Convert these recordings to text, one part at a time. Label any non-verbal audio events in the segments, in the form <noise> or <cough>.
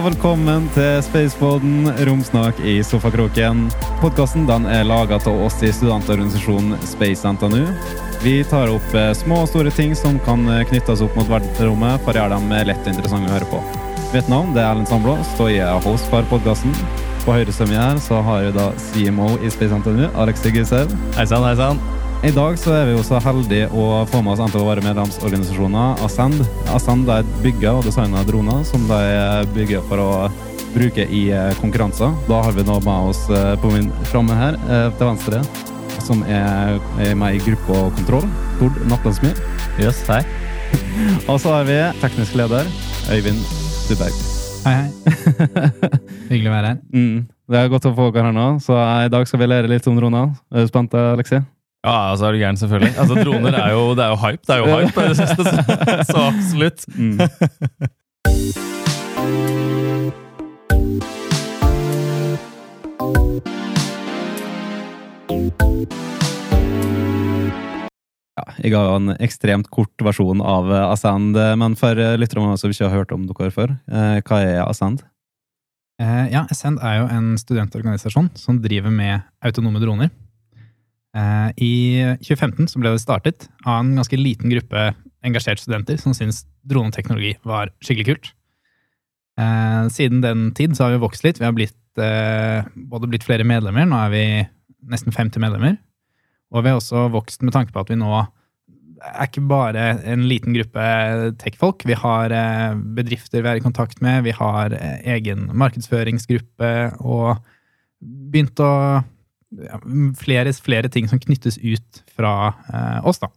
Og velkommen til Spaceboden, romsnak i sofakroken. Podkasten er laga av oss i studentorganisasjonen Space NTNU. Vi tar opp eh, små og store ting som kan eh, knyttes opp mot verdensrommet, for å gjøre dem lett og interessante å høre på. Mitt navn er Erlend Sandblå, står jeg er host for podkasten. På høyre stemme her så har vi da CMO i Space NTNU, Alex Sigurdseth. Hei sann, hei sann. I dag så er vi jo så heldige å få med oss en av våre medlemsorganisasjoner, Ascend. Ascend er bygger og designer droner som de bygger for å bruke i eh, konkurranser. Da har vi nå med oss eh, på min framme her, eh, til venstre, som er, med i gruppe og kontroll, Tord Nattlandsmyr. Yes, hei. <laughs> Og så har vi teknisk leder, Øyvind Stuberg. Hei, hei. <laughs> Hyggelig å være her. Mm. Det er godt å få dere her nå, så i dag skal vi lære litt om droner. Er du spent, Alexei? Ja, altså er du gæren, selvfølgelig. Altså, Droner er jo, det er jo hype. Det er jo hype, det siste, så, <laughs> så absolutt. Mm. Ja, jeg ga en ekstremt kort versjon av Ascend, men for lytterne som ikke har hørt om dere før, eh, hva er Ascend? Eh, ja, Ascend er jo en studentorganisasjon som driver med autonome droner. Eh, I 2015 så ble det startet av en ganske liten gruppe engasjerte studenter som syntes droneteknologi var skikkelig kult. Siden den tid har vi vokst litt. Vi har blitt, både blitt flere medlemmer, nå er vi nesten 50 medlemmer. Og vi har også vokst med tanke på at vi nå er ikke bare en liten gruppe tech-folk. Vi har eh, bedrifter vi er i kontakt med, vi har eh, egen markedsføringsgruppe og begynt å flere, flere ting som knyttes ut fra eh, oss, da.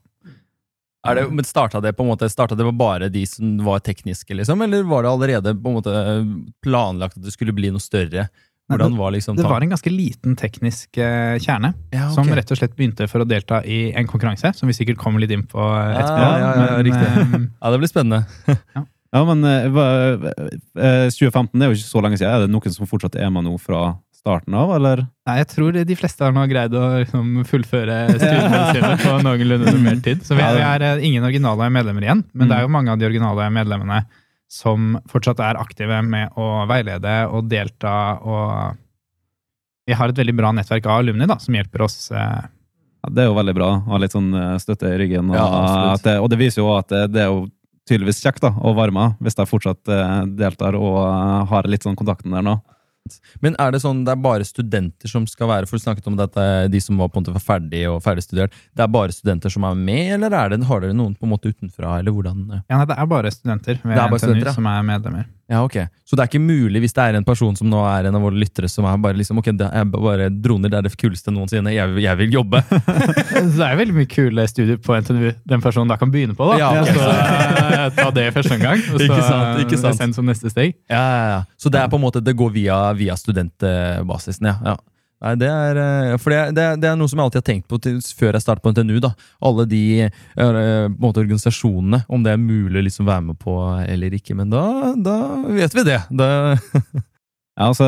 Er det, men Starta det på en måte, starta det bare de som var tekniske, liksom, eller var det allerede på en måte planlagt at det skulle bli noe større? Hvordan var liksom Det var en ganske liten teknisk uh, kjerne ja, okay. som rett og slett begynte for å delta i en konkurranse, som vi sikkert kommer litt inn på etterpå. Ja, ja, ja, men, riktig. <laughs> Ja, det blir spennende. ja. ja. men uh, 2015 er jo ikke så lenge siden. Er det noen som fortsatt er med nå fra starten av, eller? Nei, jeg tror de fleste har nå greid å liksom, fullføre studiene <laughs> sine på noenlunde mer tid. Så vi, vi er ingen originale medlemmer igjen, men mm. det er jo mange av de originale medlemmene som fortsatt er aktive med å veilede og delta. og Vi har et veldig bra nettverk av alumni da, som hjelper oss. Eh. Ja, det er jo veldig bra å ha litt sånn eh, støtte i ryggen. Og, ja, det, og det, viser jo at det, det, er jo tydeligvis kjekt da, å være med, hvis de fortsatt eh, deltar og har litt sånn kontakten der nå. Men er det sånn det er bare studenter som skal være For du snakket om dette, de som var på en måte ferdig og ferdigstudert. Det er bare studenter som er med, eller er det, har dere noen på en måte utenfra? eller hvordan? Ja, nei, Det er bare studenter ved NTNU ja. som er medlemmer. Ja, ok. Så det er ikke mulig, hvis det er en person som nå er en av våre lyttere, som er bare liksom, ok, det er bare droner, det er det kuleste noensinne, jeg, jeg vil jobbe. <laughs> så det er veldig mye kule studier på NTNU den personen da kan begynne på. da. Ja, okay. Så uh, ta det første gang, og så ikke sant, ikke sant. send som neste steg. Ja, ja, ja. Så det er på en måte, det går via, via studentbasisen, ja. ja. Nei, det er, eh, for det, det, det, er noe som jeg alltid har tenkt på til, før jeg startet på NTNU. da. Alle de uh, måte, organisasjonene, om det er mulig å liksom være med på eller ikke. Men da, da vet vi det. det <laughs> ja, altså,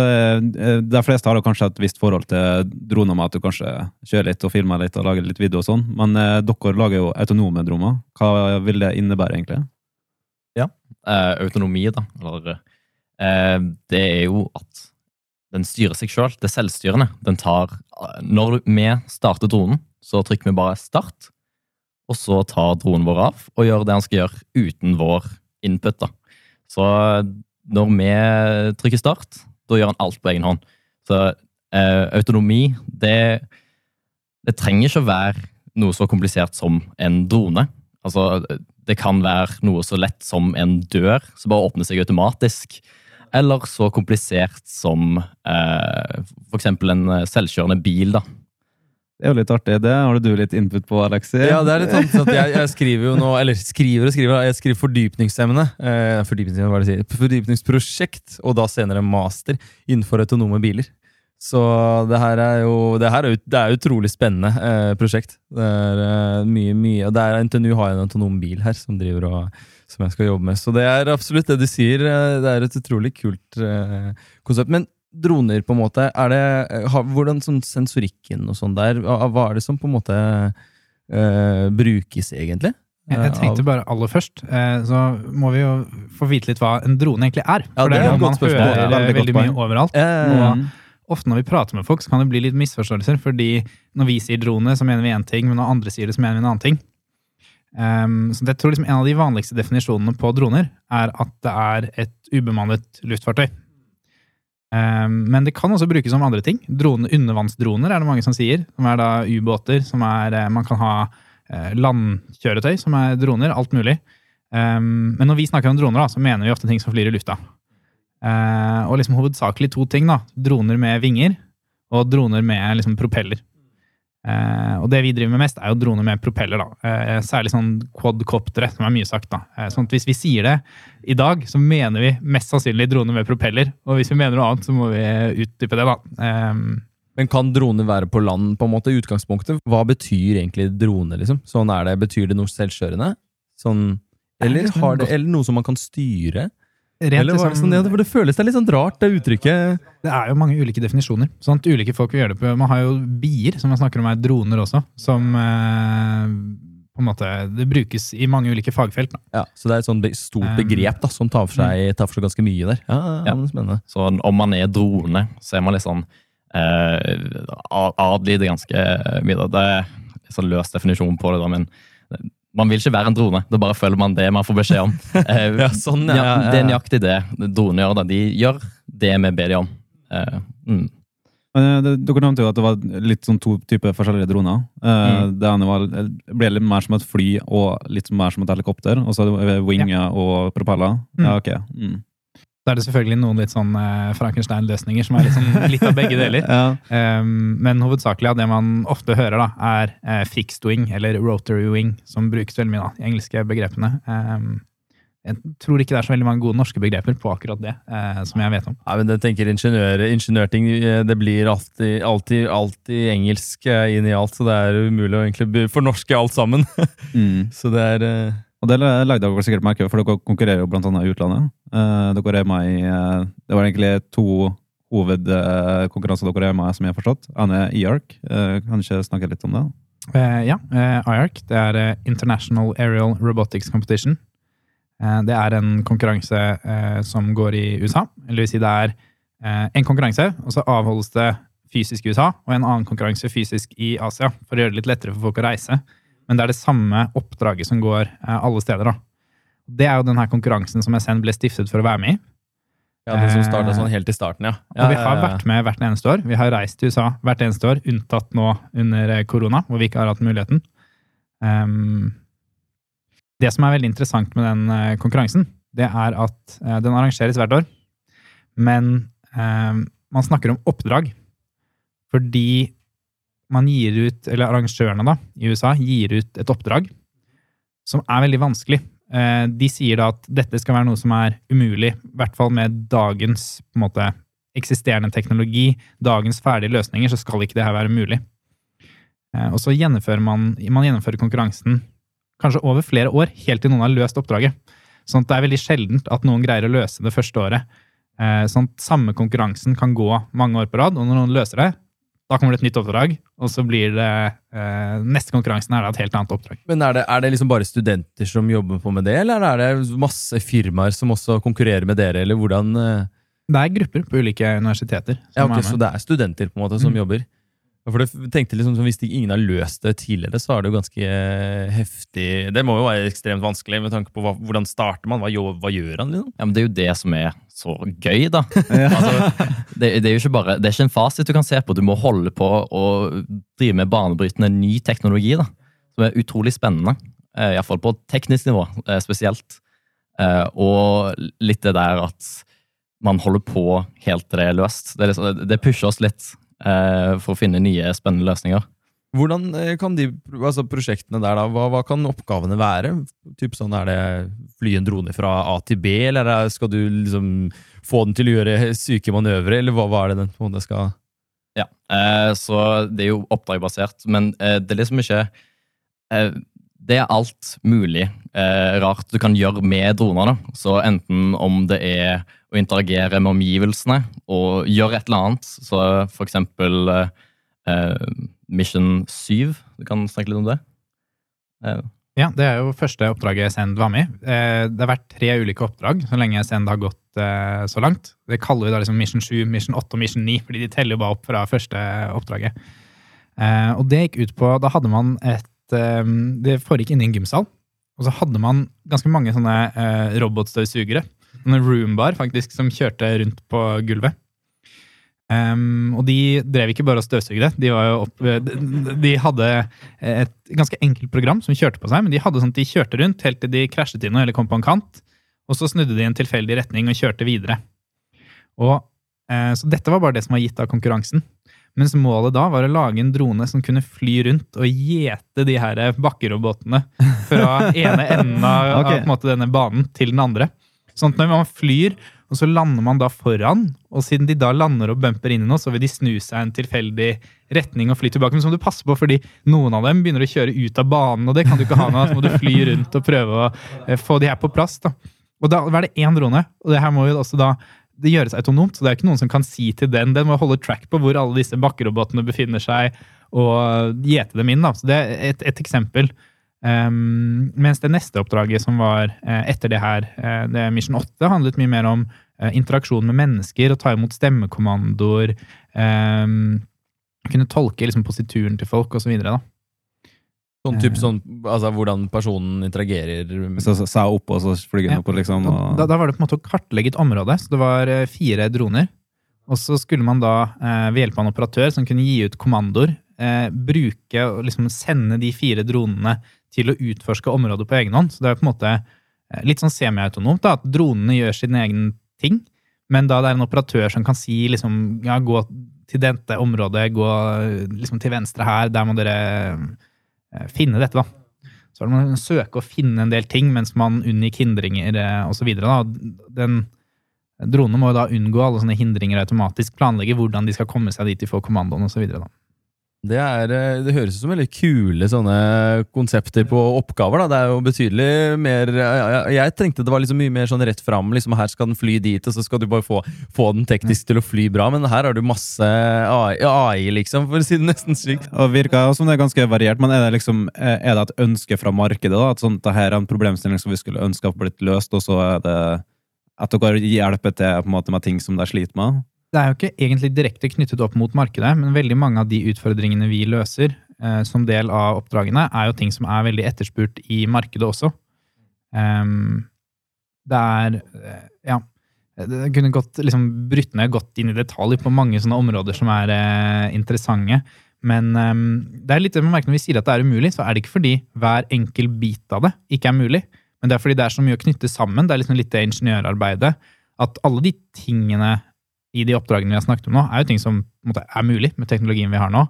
De fleste har kanskje et visst forhold til droner med at du kanskje kjører litt og filmer litt og lager litt video og sånn, men uh, dere lager jo autonome droner. Hva vil det innebære, egentlig? Ja, uh, autonomi, da. Eller, det er jo at den styrer seg sjøl. Det er selvstyrende. Den tar Når vi starter dronen, så trykker vi bare start, og så tar dronen vår av og gjør det han skal gjøre uten vår input. da. Så når vi trykker start, da gjør han alt på egen hånd. Så eh, autonomi, det, det trenger ikke å være noe så komplisert som en drone. Altså, det kan være noe så lett som en dør som bare åpner seg automatisk eller så komplisert som eh, f.eks. en eh, selvkjørende bil. da. Det er jo litt artig. Det har du litt input på, Alexi. Ja, det er litt sånn at jeg, jeg, skriver jo nå, eller skriver og skriver, jeg skriver fordypningsemne. Eh, fordypningsemne, hva det sier, fordypningsprosjekt, og da senere master innenfor autonome biler. Så det her er jo det her er, det er utrolig spennende eh, prosjekt. Det er eh, mye, mye, og det er NTNU har en autonom bil her som driver og som jeg skal jobbe med. Så det er absolutt det du sier. Eh, det er et utrolig kult eh, konsept. Men droner, på en måte, er det, har, hvordan sånn sensorikken og sånn der, hva er det som på en måte uh, brukes, egentlig? Jeg, tenkte bare aller først, eh, så må vi jo få vite litt hva en drone egentlig er. Ja, For det det er det et man hører Ja, veldig godt veldig mye overalt. Eh, ofte når vi prater med folk, så kan det bli litt misforståelser. Fordi når vi sier drone, så mener vi én ting, men når andre sier det, så mener vi en annen ting. Um, så jeg tror liksom En av de vanligste definisjonene på droner er at det er et ubemannet luftfartøy. Um, men det kan også brukes som andre ting. Drone, undervannsdroner er det mange som sier. Som er da ubåter. som er, eh, Man kan ha eh, landkjøretøy som er droner. Alt mulig. Um, men når vi snakker om droner, da, så mener vi ofte ting som flyr i lufta. Eh, og liksom hovedsakelig to ting. da. Droner med vinger og droner med liksom propeller. Eh, og det vi driver med mest, er jo droner med propeller. da. Eh, særlig sånn quadcoptere, som er mye sagt. da. Sånn at Hvis vi sier det i dag, så mener vi mest sannsynlig droner med propeller. Og hvis vi mener noe annet, så må vi utdype det. da. Eh, Men kan droner være på land, på en måte, i utgangspunktet? Hva betyr egentlig drone, liksom? Sånn er det, Betyr det noe selvkjørende? Sånn, eller, har det, eller noe som man kan styre? Rent eller var det liksom- sånn, ja, for det føles det er litt sånn rart, det uttrykket. Det er jo mange ulike definisjoner. Sånn at ulike folk vil gjøre det på. Man har jo bier, som man snakker om er droner også, som eh, på en måte, Det brukes i mange ulike fagfelt. Da. Ja, Så det er et sånn stort Um, begrep da, som tar for seg, tar for seg ganske mye der. Ja, ja, Ja. Spennende. Så om man er drone, så er man litt sånn eh, adlyder det ganske mye. Det er en sånn løs definisjon på det, da, men man vil ikke være en drone. Da bare følger man det man får beskjed om. <laughs> Eh, Ja, sånn, ja, ja. Det er nøyaktig det droner gjør. da. De gjør det vi ber dem om. Eh, mm. Men, eh, Dere nevnte jo at det var litt sånn to typer forskjellige droner. Eh, Det ene var, ble litt mer som et fly og litt mer som et helikopter. Og så er det vinger og propeller. Ja, ok. Mm. Da er det selvfølgelig noen litt sånn eh, Frankenstein-løsninger som er litt, sånn, litt av begge deler. <laughs> Ja. Um, men hovedsakelig av det man ofte hører, da, er uh, fixed wing, eller rotary wing, som brukes veldig mye da, i engelske begrepene. Um, jeg tror ikke det er så veldig mange gode norske begreper på akkurat det, eh, som jeg vet om. Nei, men jeg tenker ingeniør, ingeniørting, eh, det blir alltid, alltid, alltid engelsk eh, inn i alt, så det er umulig å egentlig fornorske alt sammen. <laughs> Mm. så det er... eh, Og det lagde dere sikkert merke for dere konkurrerer jo blant annet i utlandet. Eh, dere er med i eh, Det var egentlig to hovedkonkurranser dere er med i, som jeg har forstått. Ene er IARC. Uh, kan du ikke snakke litt om det? Eh, ja, eh, IARC, det er eh, International Aerial Robotics Competition. Eh, det er en konkurranse eh, som går i USA. Eller vil si det er eh, en konkurranse, og så avholdes det fysisk i USA, og en annen konkurranse fysisk i Asia, for å gjøre det litt lettere for folk å reise. Men det er det samme oppdraget som går eh, alle steder. da. Det er jo denne konkurransen som SN ble stiftet for å være med i. Ja, det som startet sånn helt i starten, ja. Og vi har vært med hvert eneste år. Vi har reist til USA hvert eneste år, unntatt nå under eh, korona, hvor vi ikke har hatt muligheten. Um, det som er veldig interessant med den eh, konkurransen, det er at eh, den arrangeres hvert år. Men um, man snakker om oppdrag. Fordi man gir ut, eller arrangørene da, i USA gir ut et oppdrag som er veldig vanskelig. Eh, De sier da at dette skal være noe som er umulig, i hvert fall med dagens på en måte, eksisterende teknologi, dagens ferdige løsninger, så skal ikke det her være mulig. Eh, Og så gjennomfører man, man gjennomfører konkurransen kanskje over flere år, helt til noen har løst oppdraget. Sånn at det er veldig sjeldent at noen greier å løse det første året. Eh, Sånn at samme konkurransen kan gå mange år på rad, og når noen løser det, da kommer det et nytt oppdrag, og så blir det eh, Neste konkurransen er da et helt annet oppdrag. Men er det, er det liksom bare studenter som jobber på med det, eller er det masse firmaer som også konkurrerer med dere, eller hvordan eh? Det er grupper på ulike universiteter. Ja, okay, ok. Så det er studenter på en måte som Mm. jobber? For du tenkte liksom, Hvis ingen har løst det tidligere, så er det jo ganske eh, heftig Det må jo være ekstremt vanskelig med tanke på hva, hvordan starter man? Hva, gjør- hva gjør han? liksom? Ja, men Det er jo det som er så gøy, da. <laughs> Altså, det, det er jo ikke bare, det er ikke en fasit du kan se på. Du må holde på å drive med banebrytende ny teknologi, da. Som er utrolig spennende. Eh, Iallfall på teknisk nivå eh, spesielt. Og litt det der at man holder på helt til det er løst. Det, er liksom, det pusher oss litt for å finne nye, spennende løsninger. Hvordan eh, kan de altså prosjektene der, da, hva, hva kan oppgavene være? Typ sånn, Er det fly en drone fra A til B, eller er, skal du liksom få den til å gjøre syke manøvre, eller hva, hva er det den på en måte skal Ja, eh, så det er jo oppdragbasert, men eh, det er liksom ikke eh, Det er alt mulig eh, rart du kan gjøre med droner. Så enten om det er å interagere med omgivelsene og gjøre et eller annet, så for eksempel eh, eh, Mission 7, du kan snakke litt om det? Eh, Ja, det er jo første oppdraget Send var med i. Eh, Det har vært tre ulike oppdrag så lenge Send har gått eh, så langt. Det kaller vi da liksom Mission 7, Mission 8 og Mission 9, fordi de teller jo bare opp fra første oppdraget. Og det gikk ut på Da hadde man et eh, Det foregikk inne i en gymsal. Og så hadde man ganske mange sånne eh, robotstøvsugere. Sånne roombar, faktisk, som kjørte rundt på gulvet. Um, og de drev ikke bare og støvsugde. De, opp, de, de hadde et ganske enkelt program som kjørte på seg, men de hadde sånn at de kjørte rundt helt til de krasjet inn eller kom på en kant, og så snudde de i en tilfeldig retning og kjørte videre. Og, uh, så dette var bare det som var gitt av konkurransen. Mens målet da var å lage en drone som kunne fly rundt og gjete de her bakkerobotene fra <laughs> ene enden av, okay. av måte, denne banen til den andre. Sånn at når man flyr, og så lander man da foran, og siden de da lander og bumper inn i noe, så vil de snu seg en tilfeldig retning og fly tilbake. Men så må du passe på, fordi noen av dem begynner å kjøre ut av banen, og det kan du ikke ha nå. Så må du fly rundt og prøve å eh, få de her på plass. da. Og da var det én drone, og det her må jo også da det gjøres autonomt, så det er ikke noen som kan si til den. Den må holde track på hvor alle disse bakkerobotene befinner seg, og gjete dem inn. da. Så det er et, et eksempel. Um, mens det neste oppdraget som var uh, etter det her, uh, det Mission 8, handlet mye mer om uh, interaksjon med mennesker å ta imot stemmekommandoer. Um, kunne tolke liksom, posituren til folk osv. Sånn typ sånn, altså Hvordan personen interagerer Så så sa jeg opp, og så fløy den Ja. opp, liksom. Og, Da, da var det på en måte å kartlegge et område. Så det var eh, fire droner. Og så skulle man da eh, ved hjelp av en operatør som kunne gi ut kommandoer, eh, bruke og liksom sende de fire dronene til å utforske området på egen hånd. Så det er på en måte eh, litt sånn semiautonomt, da, at dronene gjør sin egen ting. Men da det er en operatør som kan si liksom, ja, gå til dette området, gå eh, liksom til venstre her, der må dere eh, finne dette, da. Så det man søke å finne en del ting mens man unngikk hindringer eh, osv. Den Dronene må jo da unngå alle sånne hindringer automatisk, planlegge hvordan de skal komme seg dit de får kommandoen osv. Det, er, eh, det høres ut som veldig kule sånne konsepter på oppgaver. Da. Det er jo betydelig mer Jeg, jeg- tenkte det var liksom mye mer sånn rett fram. Liksom, her skal den fly dit, og så skal du bare få, få den teknisk til å fly bra. Men her har du masse AI, AI liksom, for å si det nesten slik. og virker som det er ganske variert, men er det liksom eh, Er det et ønske fra markedet? da, At sånn, det her er en problemstilling som vi skulle ønske hadde blitt løst, og så er det at dere hjelper til på en måte med ting som de sliter med? Det er jo ikke egentlig direkte knyttet opp mot markedet, men veldig mange av de utfordringene vi løser eh, som del av oppdragene, er jo ting som er veldig etterspurt i markedet også. Um, det er eh, Ja. Det kunne gått liksom brutt ned godt inn i detalj på mange sånne områder som er eh, interessante. Men um, det er litt det man merker når vi sier at det er umulig, så er det ikke fordi hver enkel bit av det ikke er mulig. Men det er fordi det er så mye å knytte sammen. Det er liksom litt det ingeniørarbeidet. At alle de tingene i de oppdragene vi har snakket om nå, er jo ting som måte, er mulig med teknologien vi har nå.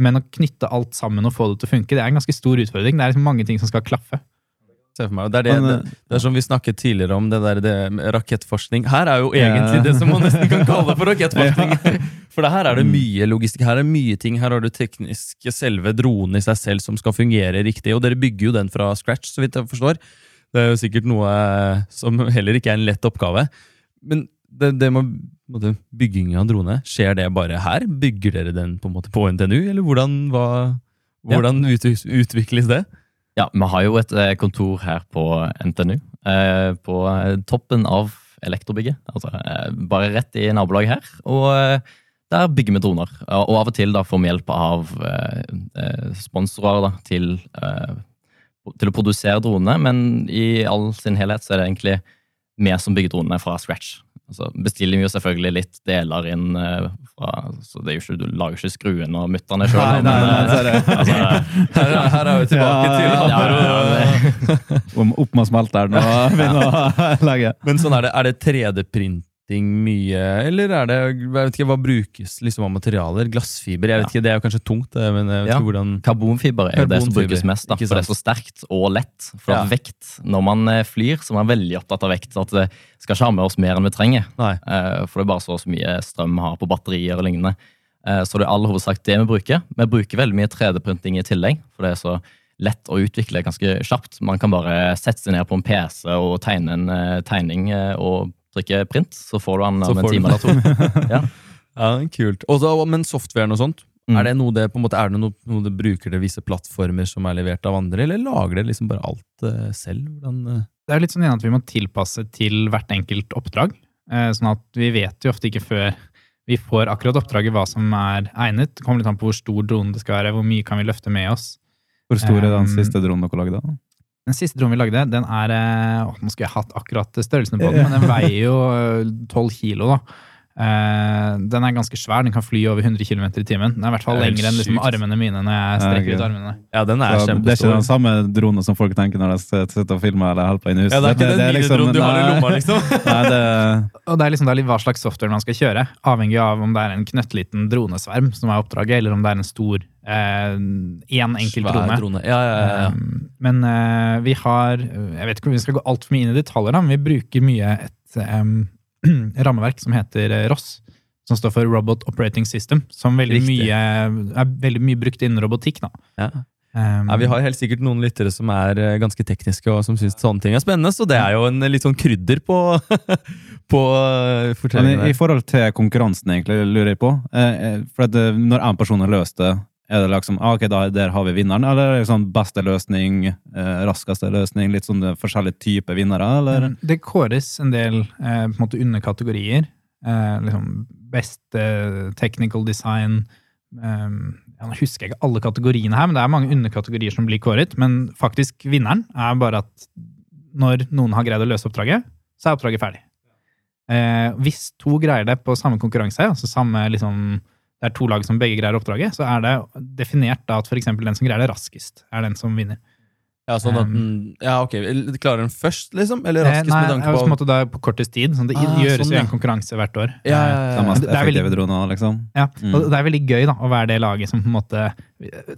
Men å knytte alt sammen og få det til å funke, det er en ganske stor utfordring. Det er liksom mange ting som skal klaffe. Se for meg. Det er, det, det, det er som vi snakket tidligere om, det der det rakettforskning. Her er jo egentlig det som man nesten kan kalle for rakettforskning. <laughs> <laughs> For det her er det mye logistikk, her er mye ting. Her har du tekniske selve dronen i seg selv som skal fungere riktig, og dere bygger jo den fra scratch, så vidt jeg forstår. Det er jo sikkert noe som heller ikke er en lett oppgave. Men det, det med måte, bygging av drone, skjer det bare her? Bygger dere den på, en måte, på NTNU, eller hvordan, hva, hvordan ut, utvikles det? Ja, vi har jo et eh, kontor her på NTNU, eh, på eh, toppen av elektrobygget. Altså eh, bare rett i nabolaget her. Og eh, der bygger vi droner. Og av og til da får vi hjelp av eh, sponsorer da, til, til å produsere dronene, men i all sin helhet så er det egentlig vi som bygger dronene fra scratch. Altså, bestiller vi jo selvfølgelig litt deler inn eh, fra så det er jo ikke, Du lager ikke skruene og mutterne sjøl. Nei, nei, nei, så er det- <laughs> altså, Her, her er vi tilbake <laughs> Ja, til ja, ja, ja, <laughs> Om opp med smelteren og begynne å lage. Men sånn er det, er det 3D-printing mye, eller er det jeg vet ikke, Hva brukes liksom av materialer? Glassfiber? jeg vet ikke, Det er jo kanskje tungt, men jeg vet Ja. ikke hvordan Karbonfiber er jo det som brukes mest, da, for det er så sterkt og lett. For Ja. at vekt, Når man eh, flyr, så er man veldig opptatt av vekt. At det skal ikke ha med oss mer enn vi trenger. Nei. Eh, For det er bare så så mye strøm vi har på batterier og lignende. Eh, Så det er all hovedsak det vi bruker. Vi bruker veldig mye 3D-printing i tillegg, for det er så lett å utvikle ganske kjapt. Man kan bare sette seg ned på en PC og tegne en eh, tegning eh, og trykke print, så får du den om en time eller to. <laughs> Ja. Ja, kult. Og så- men softwaren og sånt, Mm. Er det noe det, på en måte, er det noe, noe det bruker det visse plattformer som er levert av andre, eller lager det liksom bare alt uh, selv? Den, uh... Det er litt sånn at vi må tilpasse til hvert enkelt oppdrag. Uh, Sånn at vi vet jo ofte ikke før vi får akkurat oppdraget hva som er egnet. Det kommer litt an på hvor stor dronen det skal være, hvor mye kan vi løfte med oss. Hvor stor er den Um, siste dronen dere lagde? da? Den siste dronen vi lagde, den er å, åh, Nå skulle jeg hatt akkurat størrelsen på den, men den veier jo tolv 12 kilo, da. Eh, den er ganske svær, den kan fly over 100 km i timen. Den er i hvert fall lengre er enn liksom, armene mine når jeg Ja, strekker ok. ut armene. Ja, den er Så det er ikke den samme dronen som folk tenker når de sitter og filmer eller holder på inne i huset? Ja, det er ikke den minidronen du har i lomma, liksom. <laughs> Nei, det, <laughs> Og det er liksom da litt hva slags software man skal kjøre, avhengig av om det er en knøttliten dronesverm som er oppdraget, eller om det er en stor én enkelt Svær drone. drone. Ja, ja, ja, ja. Um, Men uh, vi har Jeg vet ikke om vi skal gå altfor mye inn i detaljer, da, men vi bruker mye et um, <clears throat> rammeverk som heter eh, ROS. Som står for Robot Operating System. Som veldig mye, er veldig mye brukt innen robotikk. Da. Ja. Um, Ja, vi har helt sikkert noen lyttere som er eh, ganske tekniske og som syns sånne ting er spennende, så det er jo en litt sånn krydder på, <laughs> på eh, men fortellingen. i, I forhold til konkurransen, egentlig, lurer jeg på. Eh, for at Når én person har løst det, er det liksom ah, ok, da, der har vi vinneren? Eller er det sånn beste løsning, eh, raskeste løsning, litt sånn forskjellige typer vinnere? Eller? Um, Det kåres en del eh, på en måte underkategorier. Eh, liksom Best eh, technical design um, Nå husker jeg ikke alle kategoriene her, men det er mange underkategorier som blir kåret. Men faktisk vinneren er bare at når noen har greid å løse oppdraget, så er oppdraget ferdig. Eh, hvis to greier det på samme konkurranse, altså samme liksom det er to lag som begge greier oppdraget, så er det definert da at f.eks. den som greier det raskest, er den som vinner. Ja, sånn at den, ja, ok. Klarer den først, liksom? Eller Eh, raskest Nei, med tanke på på måte da på kortest tid. Sånn, det Ah, gjøres sånn, jo ja. en konkurranse hvert år. Ja, ja, ja, det er veldig- drone, liksom? Ja, Mm. og det er veldig gøy da, å være det laget som på en måte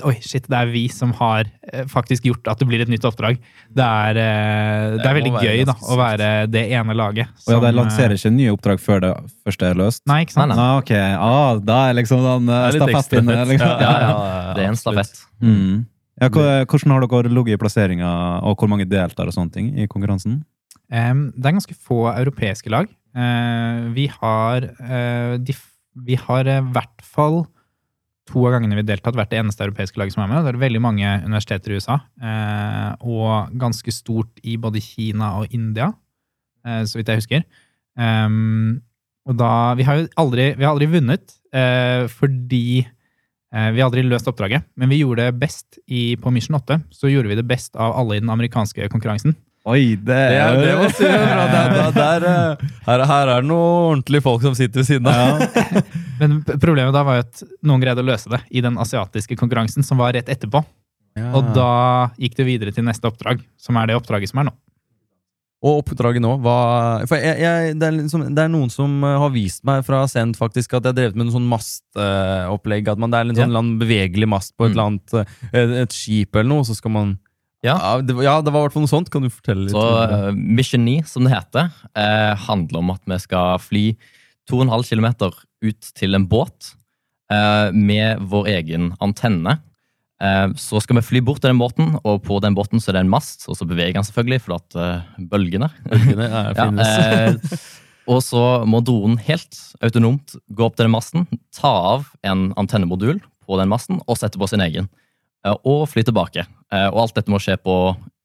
Oi, shit, det er vi som har eh, faktisk gjort at det blir et nytt oppdrag. Det er, eh, det Det er veldig gøy da, å være det ene laget. Og ja, de lanserer eh, ikke nye oppdrag før det første er løst? Nei, ikke sant? Nei, nei. Ah, ok, ah, da er liksom den stafettpinnen liksom. Ja, ja, ja, ja, Det er en stafett. Mm. Ja, hvordan har dere ligget i plasseringa, og hvor mange deltar og sånne ting i konkurransen? Det er ganske få europeiske lag. Eh, vi har eh, Vi har i hvert fall to av gangene vi har deltatt, vært det eneste europeiske laget som er med. Det er veldig mange universiteter i USA, eh, og ganske stort i både Kina og India, eh, så vidt jeg husker. Og da Vi har jo aldri, vi har aldri vunnet, eh, fordi eh, vi har aldri løst oppdraget, men vi gjorde det best i, på Mission 8. Så gjorde vi det best av alle i den amerikanske konkurransen. Oi, det Det, er, det bra. <laughs> Der, der, der, eh, her, her er det noen ordentlige folk som sitter ved siden av. Ja. <laughs> Men problemet da var jo at noen greide å løse det i den asiatiske konkurransen, som var rett etterpå. Og da gikk det videre til neste oppdrag, som er det oppdraget som er nå. Og oppdraget nå var For jeg, jeg, det, er liksom, det er noen som eh, har vist meg fra Send faktisk at jeg har drevet med noe sånn mastopplegg. At man, det er en sånn eller bevegelig mast på et Mm. annet eh, et skip eller noe, så skal man Ja. det, ja, det var i hvert fall noe sånt. Kan du fortelle litt? Så uh, Mission 9, som det heter, eh, handler om at vi skal fly 2,5 km ut til en båt eh, med vår egen antenne. Eh, så skal vi fly bort til den båten, og på den båten så er det en mast, og så beveger han selvfølgelig, for at eh, bølgene Bølgene er, <laughs> ja, finnes. eh, Og så må dronen helt autonomt gå opp til den masten, ta av en antennemodul på den masten og sette på sin egen. Og fly tilbake. Og alt dette må skje på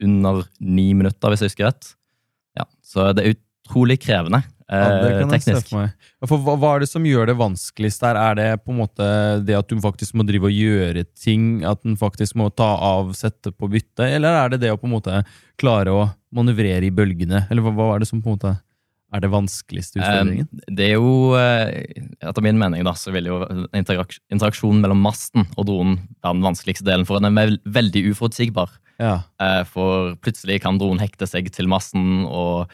under ni minutter, hvis jeg husker rett. Ja, så det er utrolig krevende Ja, eh, teknisk. hva, hva er det som gjør det vanskeligst der? Er det på en måte det at du faktisk må drive og gjøre ting? At den faktisk må ta av, sette på bytte? Eller er det det å på en måte klare å manøvrere i bølgene? Eller hva, hva er det som på en måte er det vanskeligste utfordringen? Eh, Det er jo, eh, etter min mening, da, så vil jo interak interaksjonen mellom masten og dronen være den vanskeligste delen, for den er veldig uforutsigbar. Ja. For plutselig kan dronen hekte seg til masten, og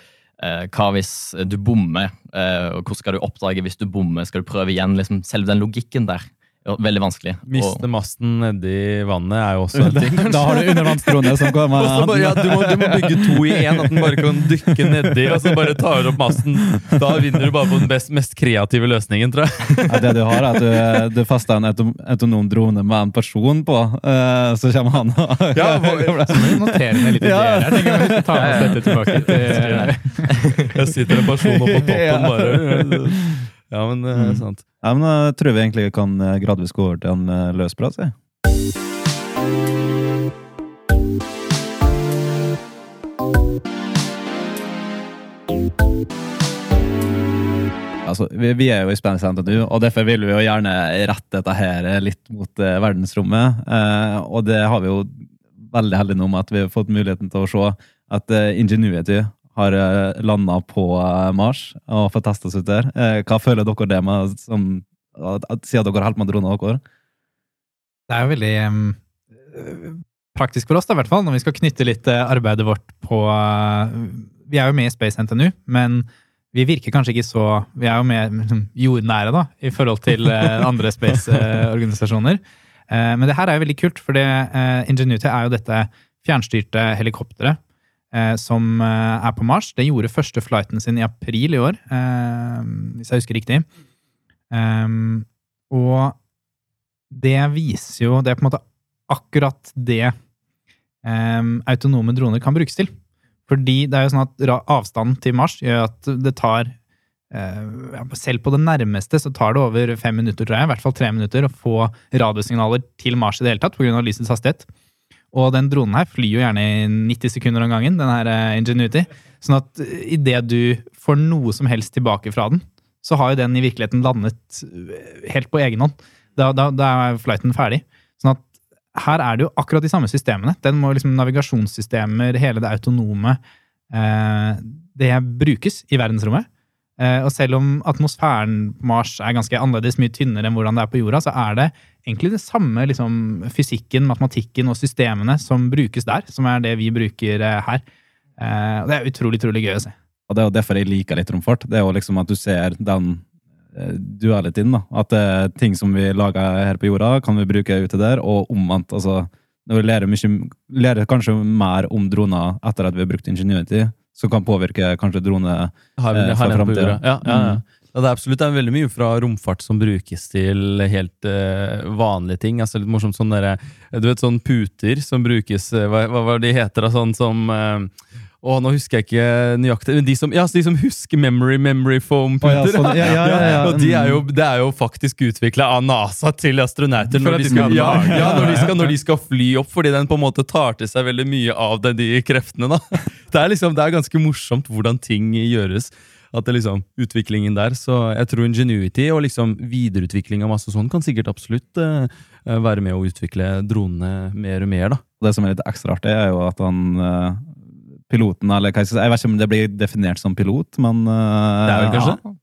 hva hvis du bommer? Eh, Og hvordan skal du oppdage hvis du bommer? Skal du prøve igjen? Liksom, selve den logikken der er veldig vanskelig. Miste masten nedi vannet er jo også <laughs> en ting. Da har du undervannsdrone som går med bare, ja, du, må, du må bygge to i én, at den bare kan dykke nedi og så bare tar opp masten. Da vinner du bare på den best, mest kreative løsningen, tror jeg. Ja, det du har, er at du, du fester en autonom drone med en person på, eh, så kommer han og Ja, hva- <laughs> Så må vi notere ned litt Ja. ideer her. tenker jeg. Vi skal ta med oss dette tilbake <laughs> til Jeg sitter en person oppå toppen bare. Ja, men det er sant. Ja, men da tror vi egentlig kan eh, gradvis gå over til en eh, løs prat. jeg. Altså, vi, vi er jo i Space NTNU, og derfor vil vi jo gjerne rette dette her litt mot eh, verdensrommet. Eh, og det har vi jo veldig heldig nå med at vi har fått muligheten til å se at eh, Ingenuity har uh, landa på eh, Mars og fått testa oss ut der. Eh, hva føler dere det med, som, siden dere holder på med dronene dere? Det er jo veldig øh, praktisk for oss, da, i hvert fall, når vi skal knytte litt eh, arbeidet vårt på uh, Vi er jo med i Space NTNU, men vi virker kanskje ikke så Vi er jo mer liksom, jordnære, da, i forhold til uh, <laughs> andre space-organisasjoner. Uh, men det her er jo veldig kult, for det, eh, Ingenuity er jo dette fjernstyrte helikopteret eh, som eh, er på Mars. Det gjorde første flighten sin i april i år, eh, hvis jeg husker riktig. Og det viser jo Det er på en måte akkurat det autonome droner kan brukes til. Fordi det er jo sånn at avstanden til Mars gjør at det tar eh, Selv på det nærmeste så tar det over fem minutter, tror jeg, i hvert fall tre minutter, å få radiosignaler til Mars i det hele tatt, pga. lysets hastighet. Og den dronen her flyr jo gjerne i 90 sekunder om gangen, den her eh, Ingenuity. Sånn at idet du får noe som helst tilbake fra den, så har jo den i virkeligheten landet eh, helt på egen hånd. Da, da, da er flighten ferdig. Sånn at her er det jo akkurat de samme systemene. Den må liksom navigasjonssystemer, hele det autonome, eh, det brukes i verdensrommet. Eh, og selv om atmosfæren på Mars er ganske annerledes, mye tynnere enn hvordan det er på jorda, så er det egentlig det samme liksom, fysikken, matematikken og systemene som brukes der, som er det vi bruker eh, her. Eh, og det er utrolig, utrolig gøy å se. Og det er jo derfor jeg liker litt romfart. Det er jo liksom at du ser den dualityen, da. At eh, ting som vi lager her på jorda, kan vi bruke ute der, og omvendt. Altså, når vi lærer, mye, lærer kanskje mer om droner etter at vi har brukt Ingenuity, som kan påvirke kanskje drone Har, Eh, fra framtida. Ja, ja, ja. Mm. Ja, det er absolutt det er veldig mye fra romfart som brukes til helt eh, vanlige ting. Altså litt morsomt sånn derre Du vet sånn puter som brukes eh, Hva, hva de heter da? Sånn som eh, å, nå husker jeg ikke nøyaktig men de som, ja, de som husker memory memory foam-puter. Oh, ja, sånn, ja, ja, ja. Og de er jo, det er jo faktisk utvikla av NASA til astronauter når de, skal når, de skal, når de skal fly opp, fordi den på en måte tar til seg veldig mye av det, de kreftene. da. Det er liksom, det er ganske morsomt hvordan ting gjøres. At det liksom, utviklingen der, så jeg tror Ingenuity og liksom videreutvikling av masse sånn kan sikkert absolutt uh, være med å utvikle dronene mer og mer. da. Det som er litt ekstra artig, er jo at han uh, piloten, eller jeg si, jeg vet ikke om det blir definert som pilot, men uh, Det er vel kanskje? ja.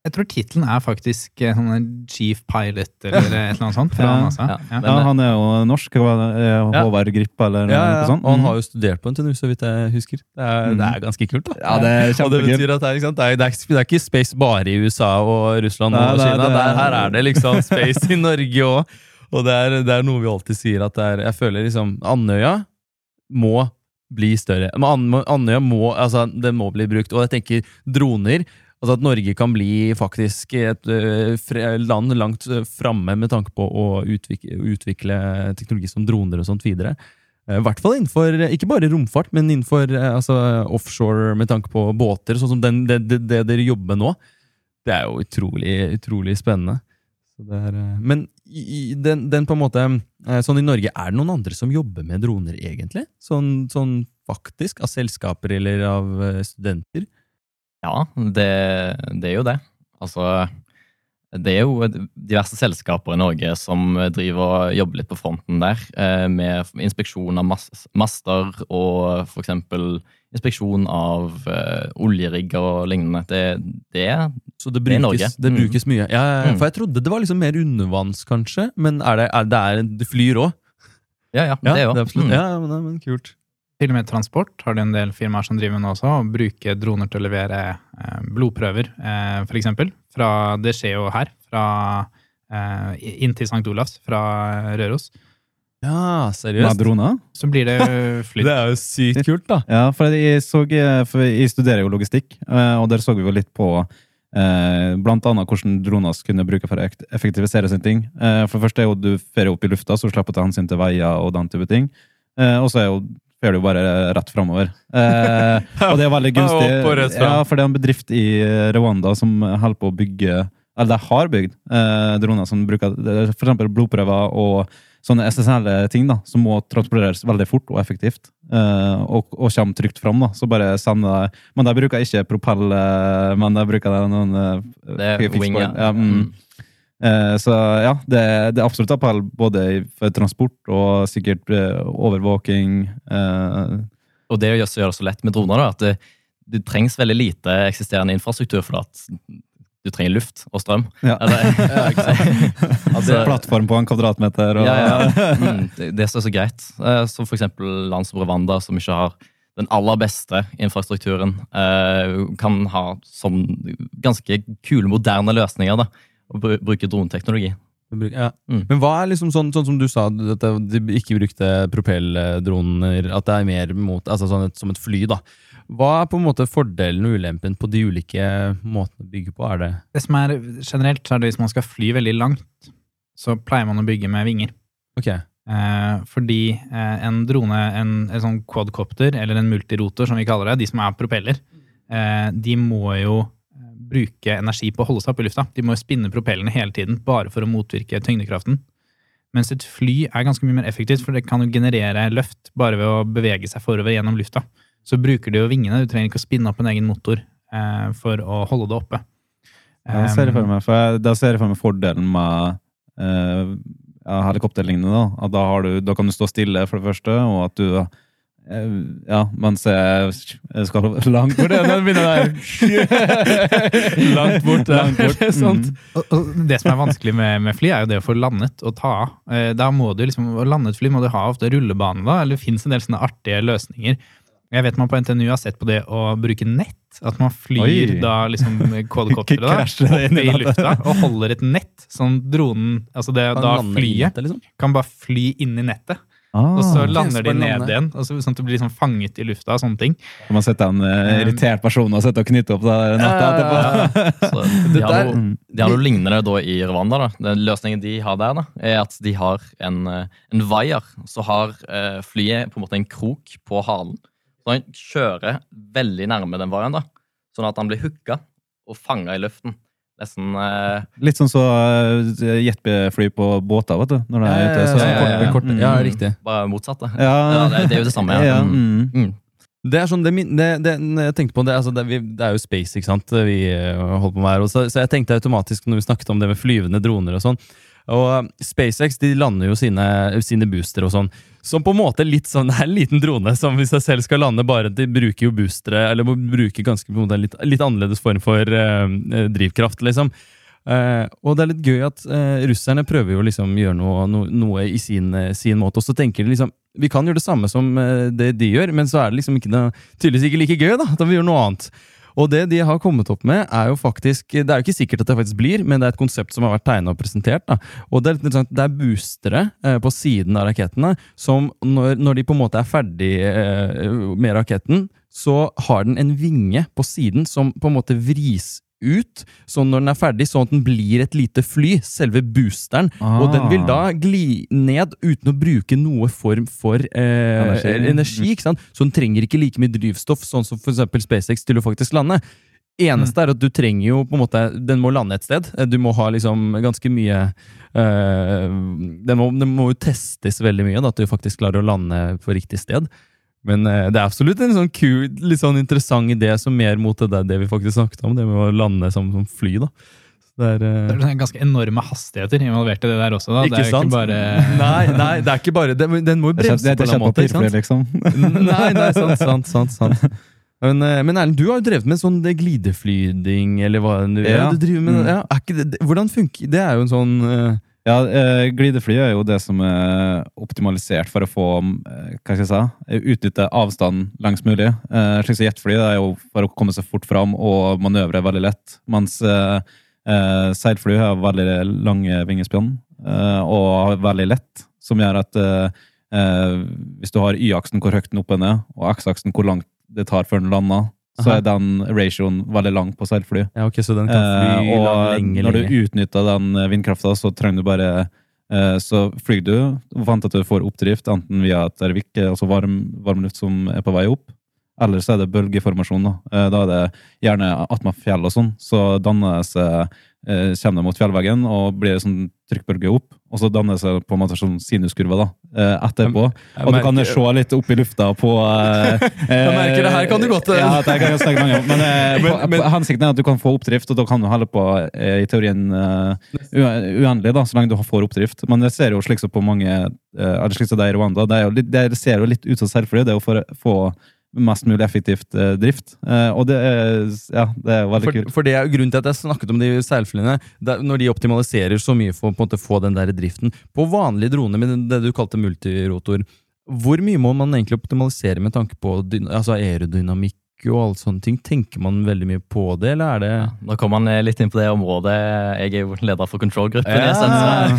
Jeg tror tittelen er faktisk eh, sånn chief pilot eller <laughs> et eller annet sånt. Fra Ja, NASA. ja. Ja. Ja, han er jo norsk. Eh. Håvard Grippa eller Ja, noe sånt. Og han Mm. har jo studert på NTNU, så vidt jeg husker. Det er, Mm. det er ganske kult. da. Ja, det er <laughs> Og det betyr at det er, ikke sant? Det, er, det, er, ikke- det er ikke space bare i USA og Russland Nei, og Kina. det er- Der, her er det liksom space i Norge òg. Og det er, det er noe vi alltid sier at det er Jeg føler liksom Andøya må bli større. Men Andøya må, altså, det må bli brukt. Og jeg tenker droner Altså At Norge kan bli faktisk et øh, land langt øh, framme med tanke på å utvikle, utvikle teknologi som droner og sånt videre. Eh, I hvert fall innenfor, eh, ikke bare romfart, men innenfor eh, altså, offshore med tanke på båter, sånn som den, det, det, det dere jobber nå. Det er jo utrolig, utrolig spennende. Er, eh, men i, den, den på en måte eh, Sånn i Norge, er det noen andre som jobber med droner, egentlig? Sånn, sånn faktisk? Av selskaper eller av eh, studenter? Ja, det, det er jo det. Altså, det er jo diverse selskaper i Norge som driver og jobber litt på fronten der, eh, med inspeksjon av master og f.eks. inspeksjon av eh, oljerigger og lignende. Det, det Så det Det er brukes, Norge. det Mm. brukes mye. Ja, Mm. for jeg trodde det var liksom mer undervanns, kanskje. Men er det, er det, er, det flyr òg? Ja, ja, Ja, det òg. Mm. Ja, men, men kult. Til og med transport har du en del firmaer som driver med nå også, og bruker droner til å levere eh, blodprøver, eh, eksempel. Det skjer jo her, fra, eh, inn til St. Olavs fra Røros. Ja, seriøst? Med droner? Så blir det <laughs> flytt. Det er jo sykt kult, da. Ja, for jeg, så, for jeg studerer jo logistikk, eh, og der så vi jo litt på eh, blant annet hvordan droner kunne bruke for å effektivisere sine ting. Eh, for det første er jo du fer opp i lufta, så du slipper å ta hensyn til veier og den type ting. Eh, og så er jo fer du bare rett framover. Eh, og det er veldig <laughs> gunstig. Ja, for det er en bedrift i Rwanda som holder på å bygge eller de har bygd, eh, droner som bruker f.eks. blodprøver og sånne essensielle ting da, som må transporteres veldig fort og effektivt, eh, og, og kommer trygt fram. da, Så bare sender de Men de bruker ikke propell, eh, men de bruker noen eh, Det er wing, ja. ja. Mm. Eh, så ja, det, det er absolutt appell både for transport og sikkert eh, overvåking. Eh, Og det gjør det så lett med droner, da, at det, det trengs veldig lite eksisterende infrastruktur for at du trenger luft og strøm. ja. Eller, <laughs> ja? Altså, Plattform på en kvadratmeter. Og, ja, ja. Mm, det, det er så greit. Som eksempel land som Rwanda, som ikke har den aller beste infrastrukturen, kan ha som ganske kule, moderne løsninger. da, Å bruke droneteknologi. Ja. Mm. Men hva er liksom sånn, sånn som du sa, at de ikke brukte propelldroner, at det er mer mot, altså sånn et, som et fly, da. Hva er på en måte fordelen og ulempen på de ulike måtene å bygge på? Er det Det som er generelt, så er det hvis man skal fly veldig langt, så pleier man å bygge med vinger. Ok. Eh, fordi eh, en drone, en, en sånn quadcopter, eller en multirotor som vi kaller det, de som er propeller, eh, de må jo bruke energi på å holde seg oppe i lufta. De må jo spinne propellene hele tiden, bare for å motvirke tyngdekraften. Mens et fly er ganske mye mer effektivt, for det kan jo generere løft bare ved å bevege seg forover gjennom lufta. Så bruker du jo vingene, du trenger ikke å spinne opp en egen motor eh, for å holde det oppe. Da det ser jeg for meg. For jeg, da ser jeg for meg fordelen med eh, helikopterlignende. Da. At da, har du, da kan du stå stille, for det første, og at du Ja, mens jeg, skal langt bort Den begynner der. <laughs> Langt bort, ja. Langt bort. Sant. Mm. Og, og det som er vanskelig med, med fly, er jo det å få landet og ta av. Eh, Da må du liksom, Å lande et fly må du ha ofte rullebane, da, eller det fins en del sånne artige løsninger. Jeg vet man på NTNU har sett på det å bruke nett. At man flyr Oi. da liksom <laughs> kvadrokopteret i lufta og holder et nett. Sånn dronen Altså det, Kan da flyet liksom? kan bare fly inn i nettet, Ah, og så lander de ned igjen. Og så, sånn at du blir liksom fanget i lufta og sånne ting. Så man setter en uh, irritert person og setter og knytter opp der natta etterpå. Så <laughs> de har, noe, de har noe lignende da i Rwanda. da. Den løsningen de har der, da, er at de har en, eh, en vaier. Så har uh, flyet på en måte en krok på halen. Så han kjører veldig nærme den vaieren, da. sånn at han blir hooka og fanga i luften. Nesten uh, Litt sånn så uh, jetfly på båter, vet du. Når det er ute. Så, ja, ja, ja, kort- Mm. ja, riktig. bare motsatt, Ja. Ja, det, det er jo det samme. Ja. <laughs> Ja, Mm. mm. Mm. Det er sånn, det, det, det jeg tenkte på, det, altså, det, vi, det er jo space, ikke sant? Vi eh, holder på med her. Og så, så jeg tenkte automatisk når vi snakket om det med flyvende droner og sånn. Og eh, SpaceX de lander jo sine, sine booster og sånn. Som på en måte litt sånn, det er en liten drone som hvis jeg selv skal lande, bare de bruker jo boostere, eller må bruke ganske en litt, litt annerledes form for eh, drivkraft, liksom. Eh, og det er litt gøy at eh, russerne prøver jo liksom gjøre noe, no, noe i sin, sin måte, og så tenker de liksom vi kan gjøre det samme som det de gjør, men så er det liksom ikke noe, tydeligvis ikke like gøy, da. Da vi gjør noe annet. Og det de har kommet opp med, er jo faktisk Det er jo ikke sikkert at det faktisk blir, men det er et konsept som har vært tegna og presentert. da. Og Det er, interessant, det er boostere eh, på siden av rakettene som når, når de på en måte er ferdig eh, med raketten, så har den en vinge på siden som på en måte vris ut, sånn når den er ferdig, sånn at den blir et lite fly, selve boosteren. Og den vil da gli ned uten å bruke noe form for eh, Energi. energi. ikke sant? Så den trenger ikke like mye drivstoff, sånn som for SpaceX, til å faktisk lande. Eneste er at du trenger jo på en måte Den må lande et sted. Du må ha liksom ganske mye eh, den, må, den må jo testes veldig mye, da, at du faktisk klarer å lande på riktig sted. Men eh, det er absolutt en sånn kul, litt sånn interessant idé som mer mot det, der, det vi faktisk snakket om, det med å lande som, som fly. da. Det er, uh... Det er ganske enorme hastigheter involvert i det der også. Da. ikke det er sant? ikke bare <laughs> Nei, nei, det er ikke bare det. Den må jo Det er bremse på det en er annen et måte. ikke sant? liksom. <laughs> Nei, nei, sant, sant, sant, sant. Men, eh, men Erlend, du har jo drevet med sånn det glideflyding, eller hva du, ja. Ja. du driver med. Mm. Ja, er ikke det, det- hvordan funker Det er jo en sånn Ja, eh, glidefly er jo det som er optimalisert for å få eh, hva skal jeg si, utnytte avstand lengst mulig. Eh, slik som jetfly er jo for å komme seg fort fram og manøvre veldig lett. Mens seilfly har veldig lange vingespann og veldig lett, som gjør at hvis du har y-aksen hvor høyt den opp er, og x-aksen hvor langt det tar før den lander, så er den ratioen veldig lang på seilfly. Ja, ok, så den kan fly Eh, og lenge, når lenge. du utnytter den eh, vindkrafta, så trenger du bare eh, Så flyr du og venter til du får oppdrift, enten via et ervik, altså varm, varm luft som er på vei opp, eller så er det bølgeformasjon. Da, Eh, da er det gjerne attmed fjell og sånn, så dannes eh, eh, kommer det mot fjellveggen og blir sånn trykkbølge opp, og så danner det seg på en måte sånn sinuskurve da, eh, etterpå. Og du kan se litt opp i lufta på eh, <laughs> Jeg merker det her kan du godt, eh. <laughs> Ja, det kan jeg snakke lenge om. Men, eh, Men- men- hensikten er at du kan få oppdrift, og da kan du holde på eh, i teorien eh, uendelig, da, så lenge du får oppdrift. Men det ser jo slik som på mange eller slik som det er i Rwanda. Det, jo det ser jo litt ut som selvfølgelig, det er å få mest mulig effektivt eh, drift. Eh, og det er, ja, det er veldig For, kult. for det er grunnen til at jeg snakket om de seilflyene. det Når de optimaliserer så mye for å på en måte få den der driften På vanlige droner med det du kalte multirotor, hvor mye må man egentlig optimalisere med tanke på altså aerodynamikk og alle sånne ting? Tenker man veldig mye på det, eller er det Ja, nå kommer han eh, litt inn på det området. Jeg er jo leder for kontrollgruppen. Ja?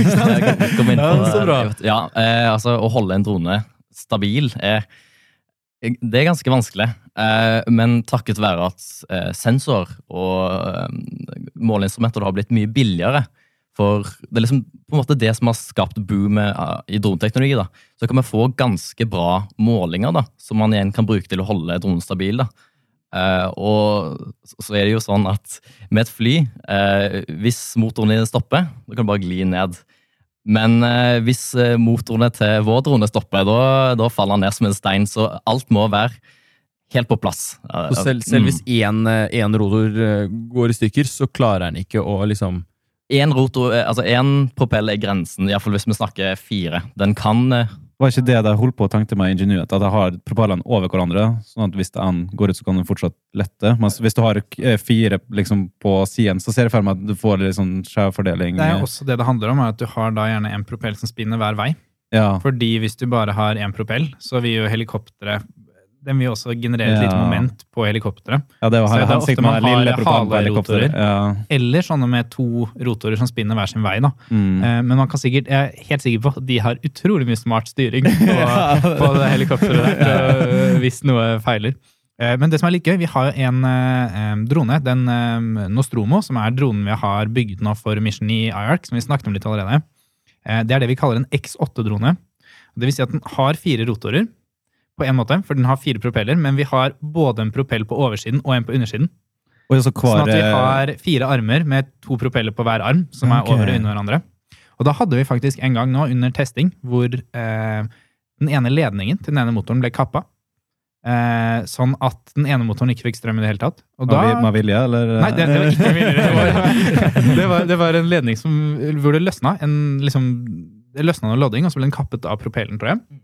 Jeg kom- kom inn Ja, så bra. Ja, eh, altså Å holde en drone stabil er det er ganske vanskelig, eh, men takket være at eh, sensor og eh, måleinstrumenter har blitt mye billigere For det er liksom på en måte det som har skapt boomet i droneteknologi. da. Så kan vi få ganske bra målinger da, som man igjen kan bruke til å holde dronen stabil. da. Og så er det jo sånn at med et fly, hvis motoren din stopper, da kan du bare gli ned. Men eh, hvis eh, motorene til vår drone stopper, da, da faller han ned som en stein. Så alt må være helt på plass. Eh, Så selv, selv mm. hvis én, eh, én rotor eh, går i stykker, så klarer den ikke å liksom Én rotor, eh, altså propell er grensen, iallfall hvis vi snakker fire. Den kan eh, Var ikke det de holdt på å tenkte med Ingenuity, at de har propellene over hverandre, sånn at hvis én går ut, så kan den fortsatt lette. Mens hvis du har eh, fire liksom, på siden, så ser jeg for meg at du får litt sånn skjev fordeling. Det er også det det handler om, er at du har da gjerne en propell som spinner hver vei. Ja. Fordi hvis du bare har én propell, så vil jo helikopteret Den vil også generere et lite moment på helikopteret. ja, det var Så det er ofte man har halerotorer. Ja. Eller sånne med to rotorer som spinner hver sin vei. da. Mm. Eh, Men man kan sikkert, jeg er helt sikker på at de har utrolig mye smart styring <laughs> på, på det helikopteret der, eh, hvis noe feiler. Eh, Men det som er litt gøy, vi har en drone, den Nostromo, som er dronen vi har bygd nå for Mission i IARC, som vi snakket om litt allerede. Eh, Det er det vi kaller en X8-drone. Det vil si at den har fire rotorer på en måte, for den har fire propeller, men vi har både en propell på oversiden og en på undersiden. Så Sånn at vi har fire armer med to propeller på hver arm, som er over og under hverandre. Og da hadde vi faktisk en gang nå under testing hvor eh, den ene ledningen til den ene motoren ble kappa. Eh, sånn at den ene motoren ikke fikk strøm i det hele tatt. Og da, med, med vilje, eller? nei, det, det var ikke vilje. Det var, <laughs> det, var, det var en ledning som, hvor det løsna. En, liksom, det løsna noe lodding, og så ble den kappet av propellen, tror jeg.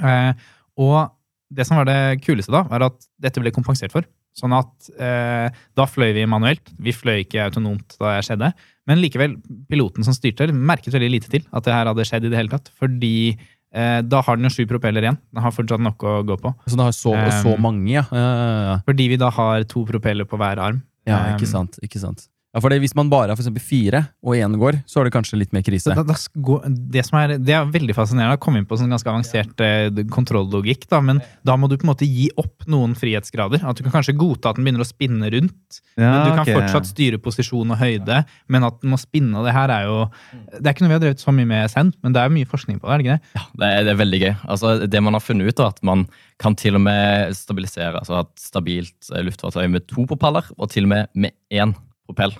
Eh, og det som var det kuleste da, var at dette ble kompensert for. Sånn at eh, da fløy vi manuelt. Vi fløy ikke autonomt da det skjedde. Men likevel, piloten som styrte, merket veldig lite til at det her hadde skjedd i det hele tatt. Fordi eh, da har den jo sju propeller igjen. Den har fortsatt nok å gå på. Så den har så, så Um, mange, ja. Ja, ja, ja. Fordi vi da har to propeller på hver arm. ja ikke Um, sant. ikke sant. Ja, for Hvis man bare har for fire, og én går, så er det kanskje litt mer krise. Da, da gå- det, som er, det er veldig fascinerende å komme inn på sånn ganske avansert eh, kontrolllogikk. Da, men da må du på en måte gi opp noen frihetsgrader. At Du kan kanskje godta at den begynner å spinne rundt. Ja, men du kan okay. fortsatt styre posisjon og høyde. Men at den må spinne, og det her er jo Det er ikke noe vi har drevet så mye med sen, men det er mye forskning på det. er det ikke det? Ja, det er, det er veldig gøy. Altså, det man har funnet ut, er at man kan til og med stabilisere, altså et stabilt eh, luftfartøy med to propeller, og til og med med én propell.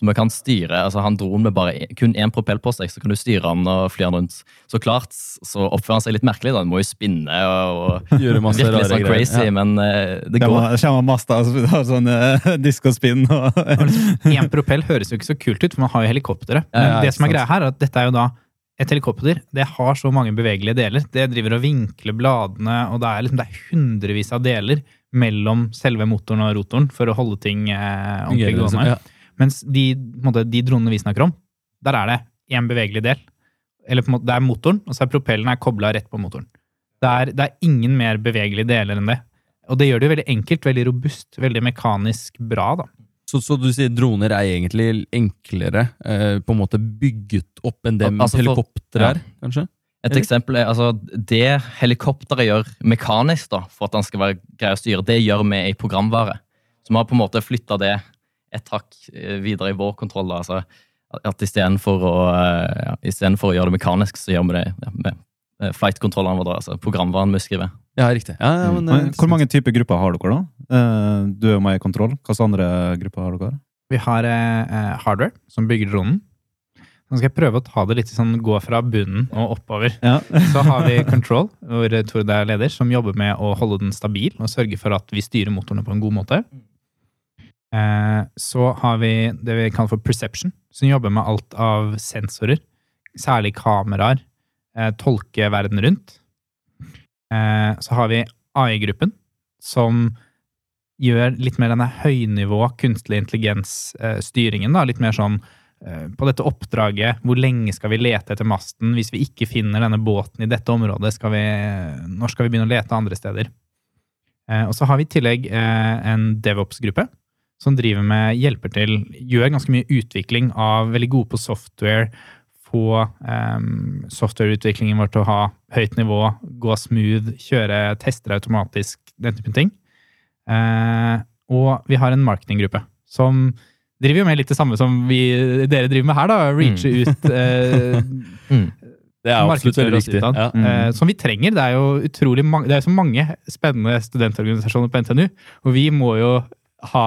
Så vi kan styre, altså Han dronen med bare en- kun én propell på seg, så kan du styre han og fly han rundt. Så klart så oppfører han seg litt merkelig. da, Han må jo spinne og, og <laughs> Gjøre masse virkelig rare sånn crazy, Ja. men uh, det går. Kommer, kommer Masta og har sånn uh, <laughs> diskospinn og Én propell høres jo ikke så kult ut, for man har jo helikoptre. Men ja, det som er greia her, er at dette er jo da et helikopter. Det har så mange bevegelige deler. Det driver og vinkler bladene, og det er, liksom, det er hundrevis av deler mellom selve motoren og rotoren for å holde ting eh, ordentlig gående. ja. Mens de, på en måte, de dronene vi snakker om, der er det én bevegelig del. Eller på en måte, det er motoren, og så er propellen kobla rett på motoren. Det er, det er ingen mer bevegelige deler enn det. Og det gjør det jo veldig enkelt, veldig robust, veldig mekanisk bra. da. Så, så du sier droner er egentlig enklere eh, på en måte bygget opp enn det Altså helikopter ja. er, kanskje? Et eksempel er altså, det helikopteret gjør mekanisk da, for at han skal være grei å styre, det gjør vi i programvare. Så vi har på en måte flytta det et hakk eh, videre i vår kontroll. da, Altså, at istedenfor å, eh, ja, å gjøre det mekanisk, så gjør vi det ja, med eh, flight-kontrollene våre, altså programvaren vi skriver. Ja, riktig. Ja, ja, men, mm. Hvor mange typer grupper har dere, da? Eh, Du er jo med i kontroll. Hvilke andre grupper har dere? Vi har eh, hardware, som bygger dronen. Nå skal jeg prøve å ta det litt sånn, gå fra bunnen og oppover. Ja. <laughs> Så har vi Control, hvor Tord er leder, som jobber med å holde den stabil og sørge for at vi styrer motorene på en god måte. Eh, så har vi det vi kaller for Perception, som jobber med alt av sensorer, særlig kameraer, eh, tolke verden rundt. Eh, så har vi AI-gruppen, som gjør litt mer denne høynivå kunstig intelligens-styringen. Litt mer sånn eh, på dette oppdraget, hvor lenge skal vi lete etter masten? Hvis vi ikke finner denne båten i dette området, skal vi, når skal vi begynne å lete andre steder? Eh, og så har vi i tillegg eh, en DevOps-gruppe som driver med hjelper til, gjør ganske mye utvikling av veldig gode på software, få um, softwareutviklingen vår til å ha høyt nivå, gå smooth, kjøre tester automatisk, den typen ting. Uh, og vi har en marketinggruppe som driver jo med litt det samme som vi, dere driver med her, da. Reache ut eh, <laughs> Mm. Det er absolutt veldig viktig. Ja. Mm. Eh, som vi trenger. Det er jo utrolig mange, det er så mange spennende studentorganisasjoner på NTNU, og vi må jo ha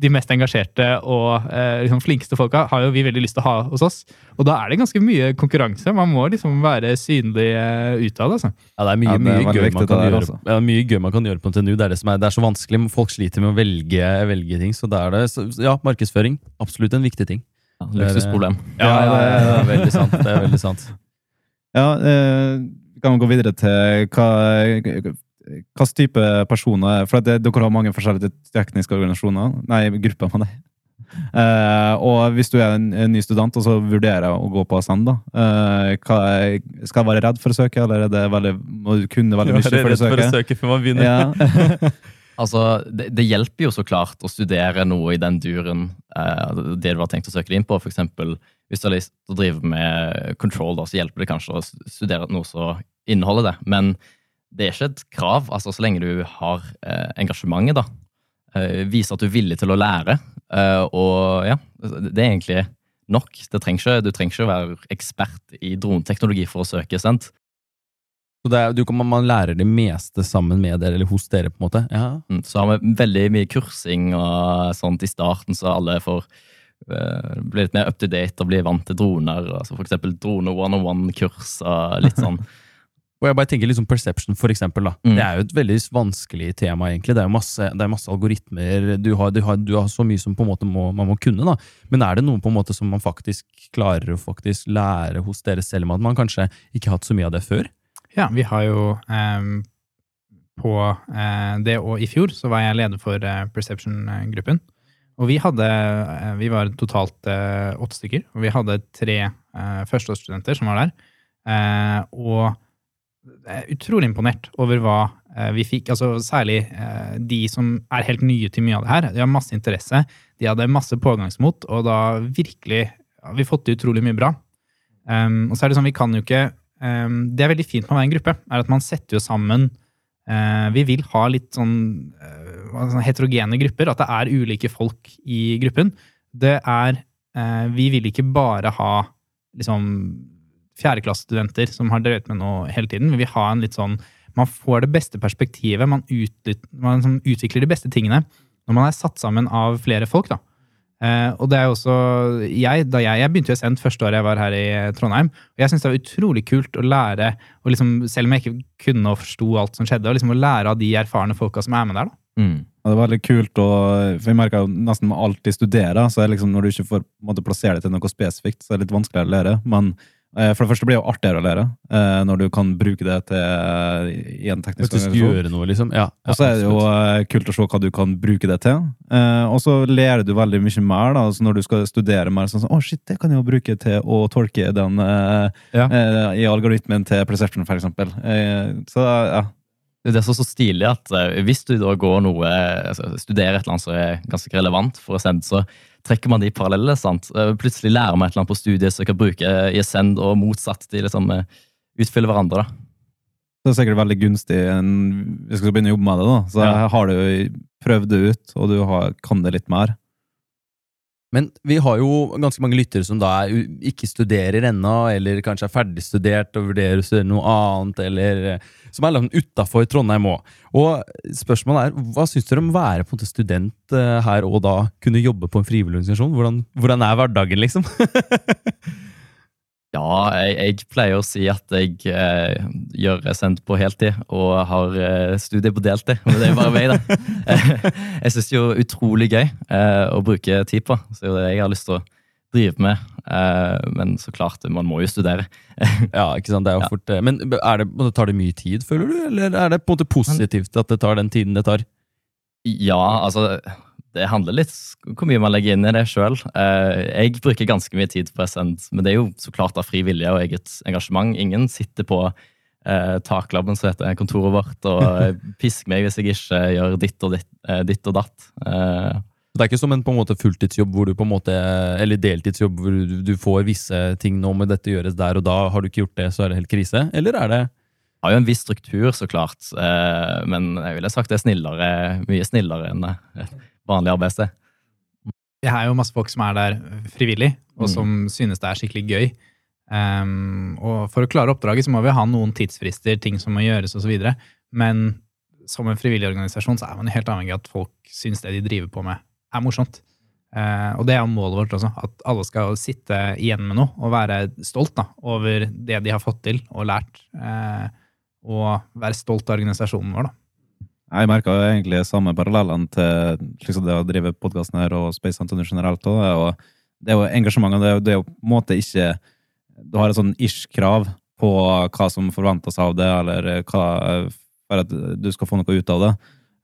de mest engasjerte og eh, liksom flinkeste folka har jo vi veldig lyst til å ha hos oss. Og da er det ganske mye konkurranse. Man må liksom være synlig eh, utad. Altså. Ja, det er mye, Ja, det er mye, gøy man kan gjøre, altså. ja, mye gøy man kan gjøre på NTNU. Det er, det, som er, det er så vanskelig. Folk sliter med å velge, velge ting. Så da er det så, ja, markedsføring. Absolutt en viktig ting. Ja, luksusproblem. Ja, ja, ja, det er veldig sant. Det er veldig sant. Ja, eh, kan vi gå videre til hva hvilken type personer For det, dere har mange forskjellige tekniske organisasjoner. Nei, grupper, mener jeg. Uh, og hvis du er en, en ny student og så vurderer å gå på ASEN, da, uh, hva, er- skal jeg være redd for å søke, eller er det veldig, må du kunne veldig mye Jeg er for å redd for å søke? søke før man begynner. Ja. <laughs> Altså, det, det hjelper jo så klart å studere noe i den duren uh, det du har tenkt å søke deg inn på. For eksempel, hvis du har lyst til å drive med control, da, så hjelper det kanskje å studere noe som inneholder det. Men det er ikke et krav, altså så lenge du har eh, engasjementet, da. Eh, viser at du er villig til å lære. Eh, og ja, det er egentlig nok. Det trenger ikke, du trenger ikke å være ekspert i droneteknologi for å søke, sant? Så er, du man lærer det meste sammen med dere, eller hos dere, på en måte. Ja. Mm, Så har vi veldig mye kursing og sånt i starten, så alle får uh, bli litt mer up to date og bli vant til droner. Altså eksempel drone 101-kurs og litt sånn. <laughs> Og jeg bare tenker liksom Perception, for eksempel. Da. Mm. Det er jo et veldig vanskelig tema, egentlig. Det er jo masse, det er masse algoritmer. Du har, du, har, du har så mye som på en måte må, man må kunne. da. Men er det noe på en måte som man faktisk klarer å faktisk lære hos dere selv, om at man kanskje ikke har hatt så mye av det før? Ja, vi har jo ehm, på eh, det og i fjor så var jeg leder for eh, Perception-gruppen. Og vi hadde eh, Vi var totalt eh, åtte stykker, og vi hadde tre eh, førsteårsstudenter som var der. Eh, og utrolig imponert over hva eh, vi fikk. altså Særlig eh, de som er helt nye til mye av det her. De har masse interesse, de hadde masse pågangsmot, og da virkelig har vi fått til utrolig mye bra. Um, og så er det sånn, vi kan jo ikke um, Det er veldig fint med å være en gruppe, er at man setter jo sammen uh, Vi vil ha litt sånn uh, heterogene grupper, at det er ulike folk i gruppen. Det er uh, Vi vil ikke bare ha liksom fjerdeklassestudenter som har drevet med noe hele tiden. Vi vil ha en litt sånn Man får det beste perspektivet, man, ut, man utvikler de beste tingene når man er satt sammen av flere folk. da. Uh, og det er jo også jeg, da jeg, jeg begynte jo sendt første året jeg var her i Trondheim. Og jeg syns det var utrolig kult å lære, og liksom, selv om jeg ikke kunne og forsto alt som skjedde, og liksom å lære av de erfarne folka som er med der. da. Mm. Og det var veldig kult, og for jeg merker nesten med alt de studerer, så er liksom når du ikke får måte, plassere det til noe spesifikt, så er det litt vanskeligere å lære. Men for det første blir det jo artigere å lære, eh, når du kan bruke det til eh, i en teknisk Faktisk gjøre noe, liksom. Ja, Og så er det jo eh, kult å se hva du kan bruke det til. Eh, og så lærer du veldig mye mer da, altså når du skal studere mer. sånn sånn, shit, det kan jeg jo bruke til å tolke den eh, Ja. eh, i algoritmen til PlayStation, for eksempel. Eh, så ja. Det er så, så stilig at eh, hvis du da går noe, altså, studerer et eller annet som er ganske relevant for Ascend, så trekker man de parallelle. sant? Eh, Plutselig lærer man et eller annet på studiet som kan bruke i Ascend, og motsatt. De liksom eh, utfyller hverandre. da. Det er sikkert veldig gunstig hvis du skal begynne å jobbe med det. da. Så Ja. har du prøvd det ut, og du har, kan det litt mer. Men vi har jo ganske mange lyttere som da er, ikke studerer ennå, eller kanskje er ferdigstudert og vurderer å studere noe annet, eller eh, som er langt utafor Trondheim òg. Og spørsmålet er, hva syns dere om å være på en måte student eh, her og da kunne jobbe på en frivillig organisasjon? Hvordan, hvordan er hverdagen, liksom? <laughs> Ja, jeg, jeg pleier å si at jeg eh, gjør sendt på heltid og har eh, studie på deltid. Men det er bare meg, da. <laughs> jeg syns det er utrolig gøy eh, å bruke tid på. Så det er det jeg har lyst til å drive med. Eh, men så klart, man må jo studere. Ja, ikke sant? Det er jo Ja. fort eh, Men er det, tar det mye tid, føler du? Eller er det på en måte positivt at det tar den tiden det tar? Ja, altså Det handler litt hvor mye man legger inn i det sjøl. Jeg bruker ganske mye tid på SND, men det er jo så klart av fri vilje og eget engasjement. Ingen sitter på eh, taklabben som heter kontoret vårt, og <laughs> pisker meg hvis jeg ikke gjør ditt og, ditt, eh, ditt og datt. Eh, Det er ikke som en på en måte fulltidsjobb hvor du på en måte, eller deltidsjobb hvor du, du får visse ting nå med dette gjøres der og da. Har du ikke gjort det, så er det helt krise? Eller er det har jo en viss struktur, så klart, eh, men jeg ville sagt det er snillere, mye snillere enn eh, vanlig arbeidssted. Det er jo masse folk som er der frivillig, og Mm. som synes det er skikkelig gøy. Um, og for å klare oppdraget så må vi ha noen tidsfrister, ting som må gjøres osv. Men som en frivillig organisasjon så er man helt avhengig av at folk syns det de driver på med, er morsomt. Uh, og det er målet vårt også, at alle skal sitte igjen med noe og være stolt da, over det de har fått til og lært. Uh, og være stolt av organisasjonen vår. da. Jeg merka egentlig samme parallellene til liksom det å drive podkasten her og Space Antonio generelt. Og det, er jo, det jo engasjement, og det er, jo- det er jo på en måte ikke Du har et sånn ish-krav på hva som forventes av det, eller hva for at du skal få noe ut av det.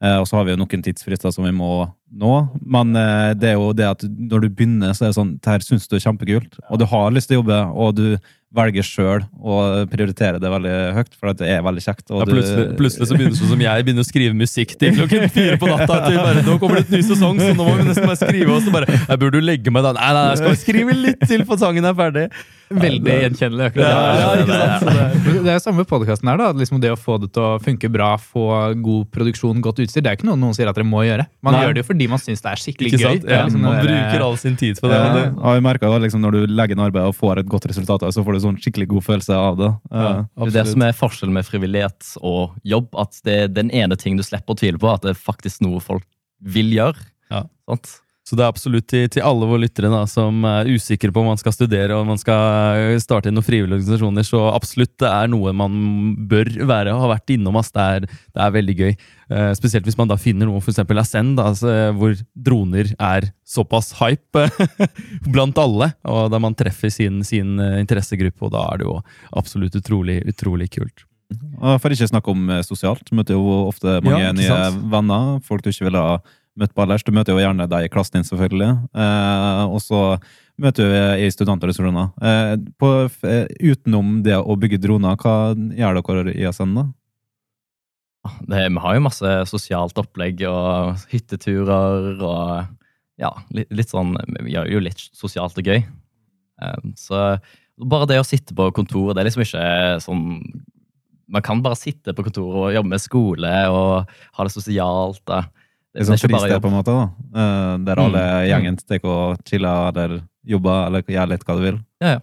Eh, og så har vi jo noen tidsfrister som vi må nå. Men eh, det er jo det at når du begynner, så er det sånn Det her syns du er kjempekult, og du har lyst til å jobbe, og du velger sjøl å prioritere det veldig høyt, for det er veldig kjekt. Og ja, plutselig, du, plutselig så begynner det sånn som jeg begynner å skrive musikk til klokken fire på natta. Til bare, nå kommer det et ny sesong, så nå må vi nesten bare skrive. Og så bare Jeg burde jo legge meg da. Nei, nei, jeg skal skrive litt til for sangen er ferdig. Veldig gjenkjennelig. akkurat Ja, det. ja? Det er- jo samme podkasten her, da. Liksom det å få det til å funke bra, få god produksjon, godt utstyr. Det er ikke noe noen sier at dere må gjøre. Man Nei. gjør det jo fordi man syns det er skikkelig Ikke gøy. Ja, Liksom man der- bruker all sin tid på det. Ja, men det og jeg merker jo liksom, Når du legger inn arbeid og får et godt resultat, så får du sånn skikkelig god følelse av det. Ja. Det er det som er forskjellen med frivillighet og jobb. At det er den ene ting du slipper å tvile på, at det er faktisk noe folk vil gjøre. Ja. Sant? Så det er absolutt til, til alle våre lyttere da, som er usikre på om man skal studere og om man skal eh, starte i noen frivillige organisasjoner, så absolutt det er noe man bør være og har vært innom. Ass. Det, er, det er veldig gøy. Eh, spesielt hvis man da finner noe, f.eks. Ascend, altså, hvor droner er såpass hype <laughs> blant alle, og der man treffer sin, sin eh, interessegruppe, og da er det jo absolutt utrolig, utrolig kult. Og For ikke å snakke om eh, sosialt, møter jo ofte mange Ja, nye venner. Folk du ikke ville ha møtt på ellers. Du møter jo gjerne deg i klassen din, selvfølgelig. Eh, og så møter vi i studentorganisasjoner. Eh, eh, utenom det å bygge droner, hva gjør dere i ASN, da? Det, vi har jo masse sosialt opplegg og hytteturer og ja, litt, litt sånn Vi gjør jo litt sosialt og gøy. Um, så bare det å sitte på kontoret, det er liksom ikke sånn Man kan bare sitte på kontoret og jobbe med skole og ha det sosialt. Da. Det er sånn fristed, på en måte, da. Eh, der alle Mm. gjengen stikker og chiller eller jobber eller gjør litt hva du vil. Ja, ja.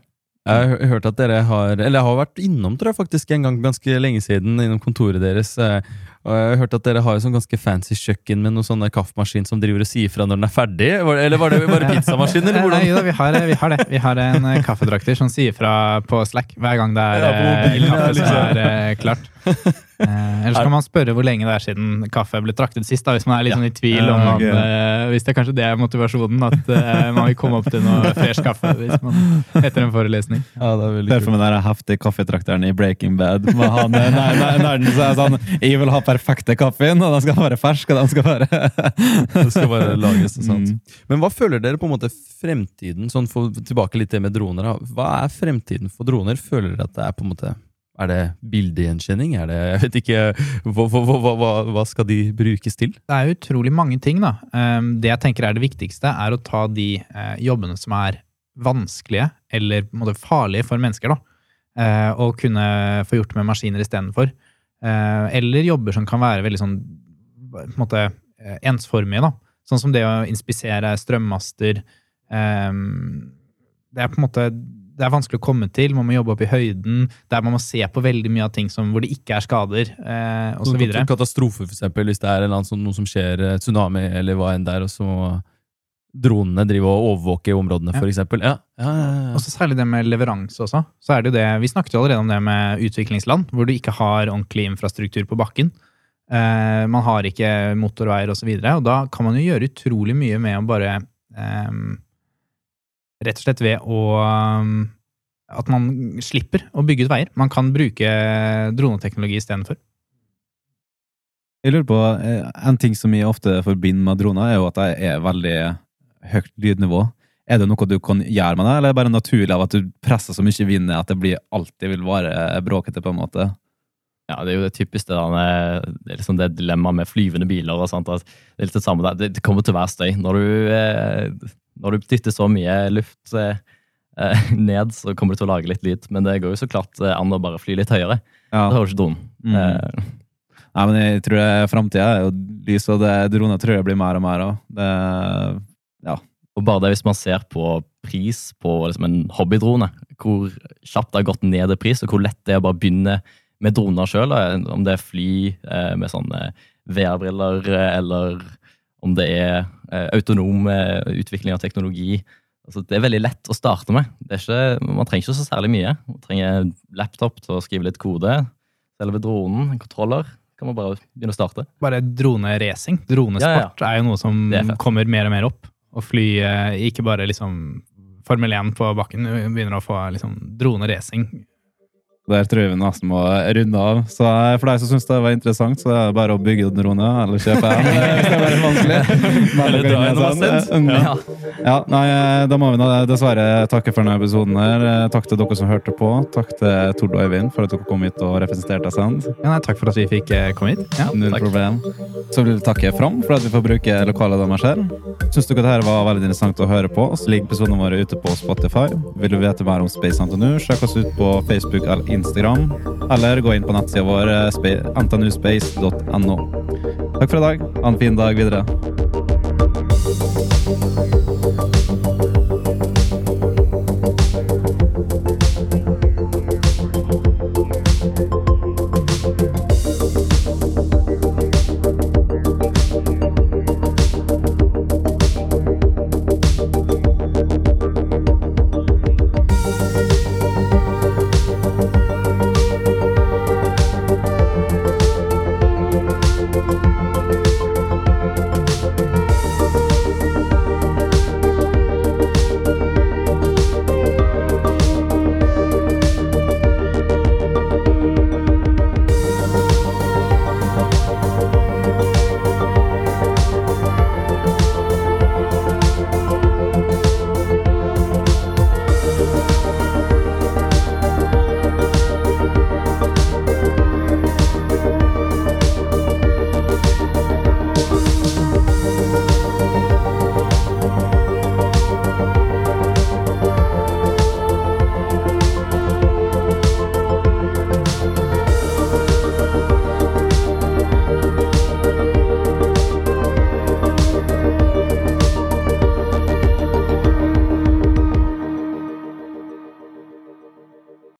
Jeg har hørt at dere har Eller jeg har vært innom, tror jeg faktisk, en gang ganske lenge siden, innom kontoret deres. eh, Og jeg har hørt at dere har et sånn ganske fancy kjøkken med noen sånne kaffemaskin som driver og sier fra når den er ferdig. Eller var det bare <laughs> pizzamaskin, eller Nei, hvordan? jo da, vi har, vi har det. Vi har en eh, kaffedrakter som sier fra på Slack hver gang det er Ja, eh, mobilen, kaffe ja, som liksom. er eh, klart. <laughs> Eh, ellers kan man spørre hvor lenge det er siden kaffe ble traktet sist, da, hvis man er litt sånn i tvil om man, ok. eh, Hvis det er kanskje det er motivasjonen, at eh, man vil komme opp til noe <laughs> fresh kaffe hvis man, etter en forelesning. Ja, det er Derfor med den heftige kaffetrakteren i Breaking Bad. Med han, nei, nei, nerden som er sånn Jeg vil ha perfekte kaffen, og den skal være fersk, og den skal være <laughs> Det skal bare lages og sånt. Mm. Men hva føler dere på en måte fremtiden, sånn for, tilbake litt det med droner, hva er fremtiden for droner? Føler dere at det er på en måte er det bildegjenkjenning? Er det, jeg vet ikke, hva, hva, hva, hva, skal de brukes til? Det er utrolig mange ting, da. Um, Det jeg tenker er det viktigste, er å ta de eh, jobbene som er vanskelige eller farlige for mennesker, da. Eh, og kunne få gjort med maskiner istedenfor. Uh, eller jobber som kan være veldig sånn på en måte eh, ensformige, da. Sånn som det å inspisere strømmaster, ehm, det er på en måte det er vanskelig å komme til. Man må jobbe opp i høyden. Der man må se på veldig mye av ting som, hvor det ikke er skader, eh, osv. videre. Katastrofe, for eksempel, hvis det er annen sånn, noe som skjer, eh, tsunami eller hva enn der, og så dronene drive og overvåke områdene, Ja. eksempel. Ja, ja, ja. Og så særlig det med leveranse også. Så er det jo det, Vi snakket jo allerede om det med utviklingsland, hvor du ikke har ordentlig infrastruktur på bakken. Eh, man har ikke motorveier osv. Og, så og da kan man jo gjøre utrolig mye med å bare ehm, Rett og slett ved å ehm, At man slipper å bygge ut veier. Man kan bruke droneteknologi istedenfor. Jeg lurer på, eh, En ting som jeg ofte forbinder med droner, er jo at de er veldig høyt lydnivå. Er det noe du kan gjøre med det, eller er det bare naturlig av at du presser så mye vind at det blir alltid vil være bråkete? på en måte? Ja, Det er jo det typiske det, er liksom det dilemmaet med flyvende biler. og sånt, Det er litt det samme der. Det, det kommer til å være støy. Når du, eh, når du dytter så mye luft eh, eh, ned, så kommer du til å lage litt lyd. Men det går jo så klart an å bare fly litt høyere. Ja. Da høres ikke dronen. Mm. Eh, Nei, men jeg tror det framtida er jo lys, og det, droner tror jeg blir mer og mer av. Ja. Og bare det hvis man ser på pris på liksom en hobbydrone, hvor kjapt det har gått ned i pris, og hvor lett det er å bare begynne med droner sjøl, om det er fly eh, med sånne VR-briller, eh, eller om det er eh, autonom eh, utvikling av teknologi. Altså, det er veldig lett å starte med. Det ikke, man trenger ikke så særlig mye. Man trenger laptop til å skrive litt kode. Selve dronen, en kontroller, kan man bare begynne å starte. Bare droneracing. Dronesport er jo noe som er kommer mer og mer opp. Å fly eh, ikke bare liksom Formel 1 på bakken, begynner å få liksom droneracing. Der tror jeg vi nesten må runde av. Så for deg som syns det var interessant, så er det bare å bygge den drone eller kjøpe en. <laughs> Hvis det er vanskelig. <laughs> Eller dra en sånn. Ja. Ja, nei, eh, da må vi dessverre takke for denne episoden. her. Eh, Takk til dere som hørte på. Takk til Tord og Øyvind for at dere kom hit og representerte Ascend. Ja, nei, takk for at vi fikk eh, komme hit. Ja. Null takk. problem. Så vil vi takke Fram for at vi får bruke lokalet deres her. Syns dere dette var veldig interessant å høre på, så ligger episodene våre ute på Spotify. Vil du vite mer om Space Antonu, sjekk oss ut på Facebook eller Instagram. Eller gå inn på nettsida vår antanuspace.no. ntnuspace.no. Takk for i dag. Ha en fin dag videre.